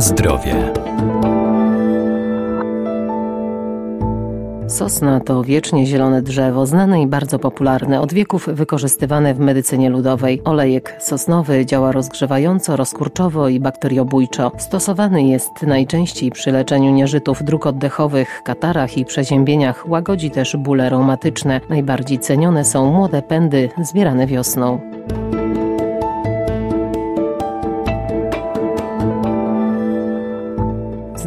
Zdrowie. Sosna to wiecznie zielone drzewo, znane i bardzo popularne, od wieków wykorzystywane w medycynie ludowej. Olejek sosnowy działa rozgrzewająco, rozkurczowo i bakteriobójczo. Stosowany jest najczęściej przy leczeniu nieżytów dróg oddechowych, katarach i przeziębieniach, łagodzi też bóle reumatyczne. Najbardziej cenione są młode pędy zbierane wiosną.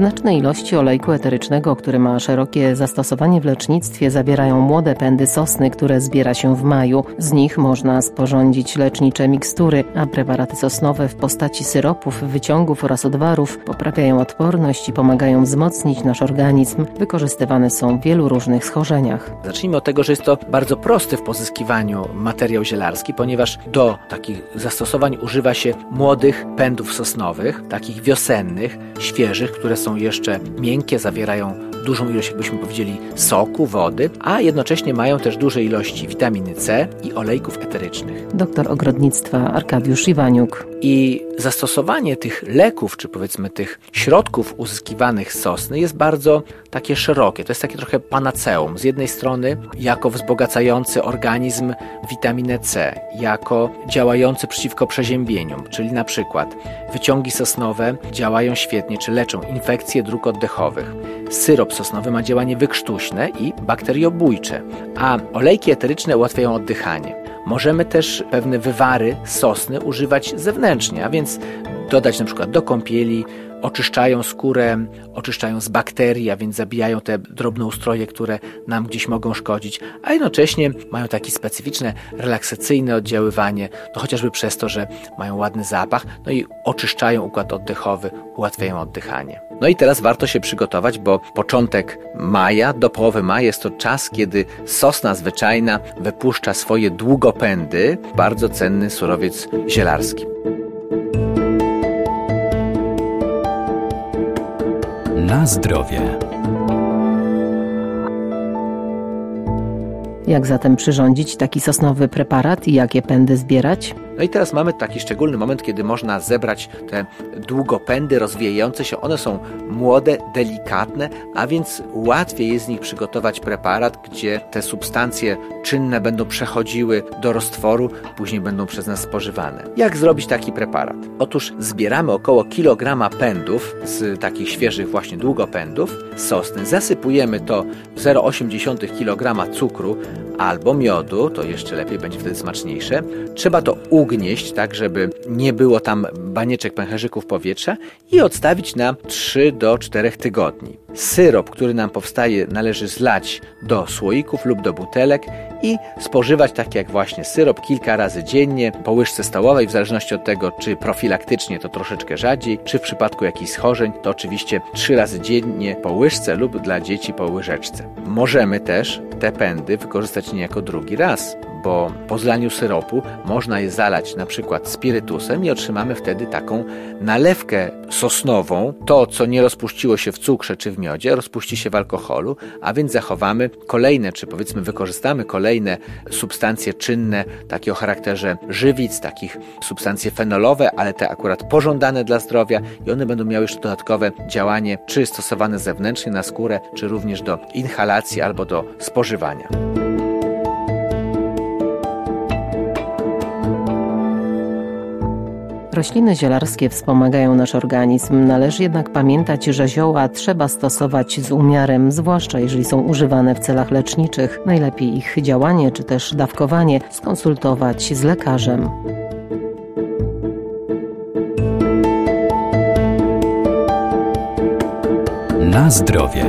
Znaczne ilości olejku eterycznego, który ma szerokie zastosowanie w lecznictwie, zawierają młode pędy sosny, które zbiera się w maju. Z nich można sporządzić lecznicze mikstury, a preparaty sosnowe w postaci syropów, wyciągów oraz odwarów poprawiają odporność i pomagają wzmocnić nasz organizm. Wykorzystywane są w wielu różnych schorzeniach. Zacznijmy od tego, że jest to bardzo prosty w pozyskiwaniu materiał zielarski, ponieważ do takich zastosowań używa się młodych pędów sosnowych, takich wiosennych, świeżych, które są jeszcze miękkie, zawierają dużą ilość, jakbyśmy powiedzieli, soku, wody, a jednocześnie mają też duże ilości witaminy C i olejków eterycznych. Doktor ogrodnictwa Arkadiusz Iwaniuk. I zastosowanie tych leków, czy powiedzmy tych środków uzyskiwanych z sosny jest bardzo takie szerokie. To jest takie trochę panaceum. Z jednej strony jako wzbogacający organizm witaminę C, jako działający przeciwko przeziębieniom, czyli na przykład wyciągi sosnowe działają świetnie, czy leczą infekcje dróg oddechowych. Syrop sosnowy ma działanie wykrztuśne i bakteriobójcze, a olejki eteryczne ułatwiają oddychanie. Możemy też pewne wywary sosny używać zewnętrznie, a więc dodać na przykład do kąpieli, oczyszczają skórę, oczyszczają z bakterii, a więc zabijają te drobnoustroje, które nam gdzieś mogą szkodzić, a jednocześnie mają takie specyficzne, relaksacyjne oddziaływanie, no chociażby przez to, że mają ładny zapach, no i oczyszczają układ oddechowy, ułatwiają oddychanie. No i teraz warto się przygotować, bo początek maja do połowy maja jest to czas, kiedy sosna zwyczajna wypuszcza swoje długopędy, bardzo cenny surowiec zielarski. Na zdrowie. Jak zatem przyrządzić taki sosnowy preparat i jakie pędy zbierać? No i teraz mamy taki szczególny moment, kiedy można zebrać te długopędy rozwijające się. One są młode, delikatne, a więc łatwiej jest z nich przygotować preparat, gdzie te substancje czynne będą przechodziły do roztworu, później będą przez nas spożywane. Jak zrobić taki preparat? Otóż zbieramy około kilograma pędów z takich świeżych właśnie długopędów sosny, zasypujemy to 0,8 kg cukru albo miodu, to jeszcze lepiej, będzie wtedy smaczniejsze. Trzeba to ugnieść, tak żeby nie było tam banieczek pęcherzyków powietrza i odstawić na 3 do 4 tygodni. Syrop, który nam powstaje, należy zlać do słoików lub do butelek i spożywać tak jak właśnie syrop kilka razy dziennie po łyżce stołowej, w zależności od tego, czy profilaktycznie to troszeczkę rzadziej, czy w przypadku jakichś schorzeń to oczywiście trzy razy dziennie po łyżce lub dla dzieci po łyżeczce. Możemy też te pędy wykorzystać niejako drugi raz, bo po zlaniu syropu można je zalać na przykład spirytusem i otrzymamy wtedy taką nalewkę sosnową. To, co nie rozpuściło się w cukrze czy w miodzie, rozpuści się w alkoholu, a więc zachowamy kolejne, czy powiedzmy wykorzystamy kolejne substancje czynne, takie o charakterze żywic, takich substancje fenolowe, ale te akurat pożądane dla zdrowia i one będą miały jeszcze dodatkowe działanie, czy stosowane zewnętrznie na skórę, czy również do inhalacji albo do spożywania. Rośliny zielarskie wspomagają nasz organizm. Należy jednak pamiętać, że zioła trzeba stosować z umiarem, zwłaszcza jeżeli są używane w celach leczniczych. Najlepiej ich działanie czy też dawkowanie skonsultować z lekarzem. Na zdrowie.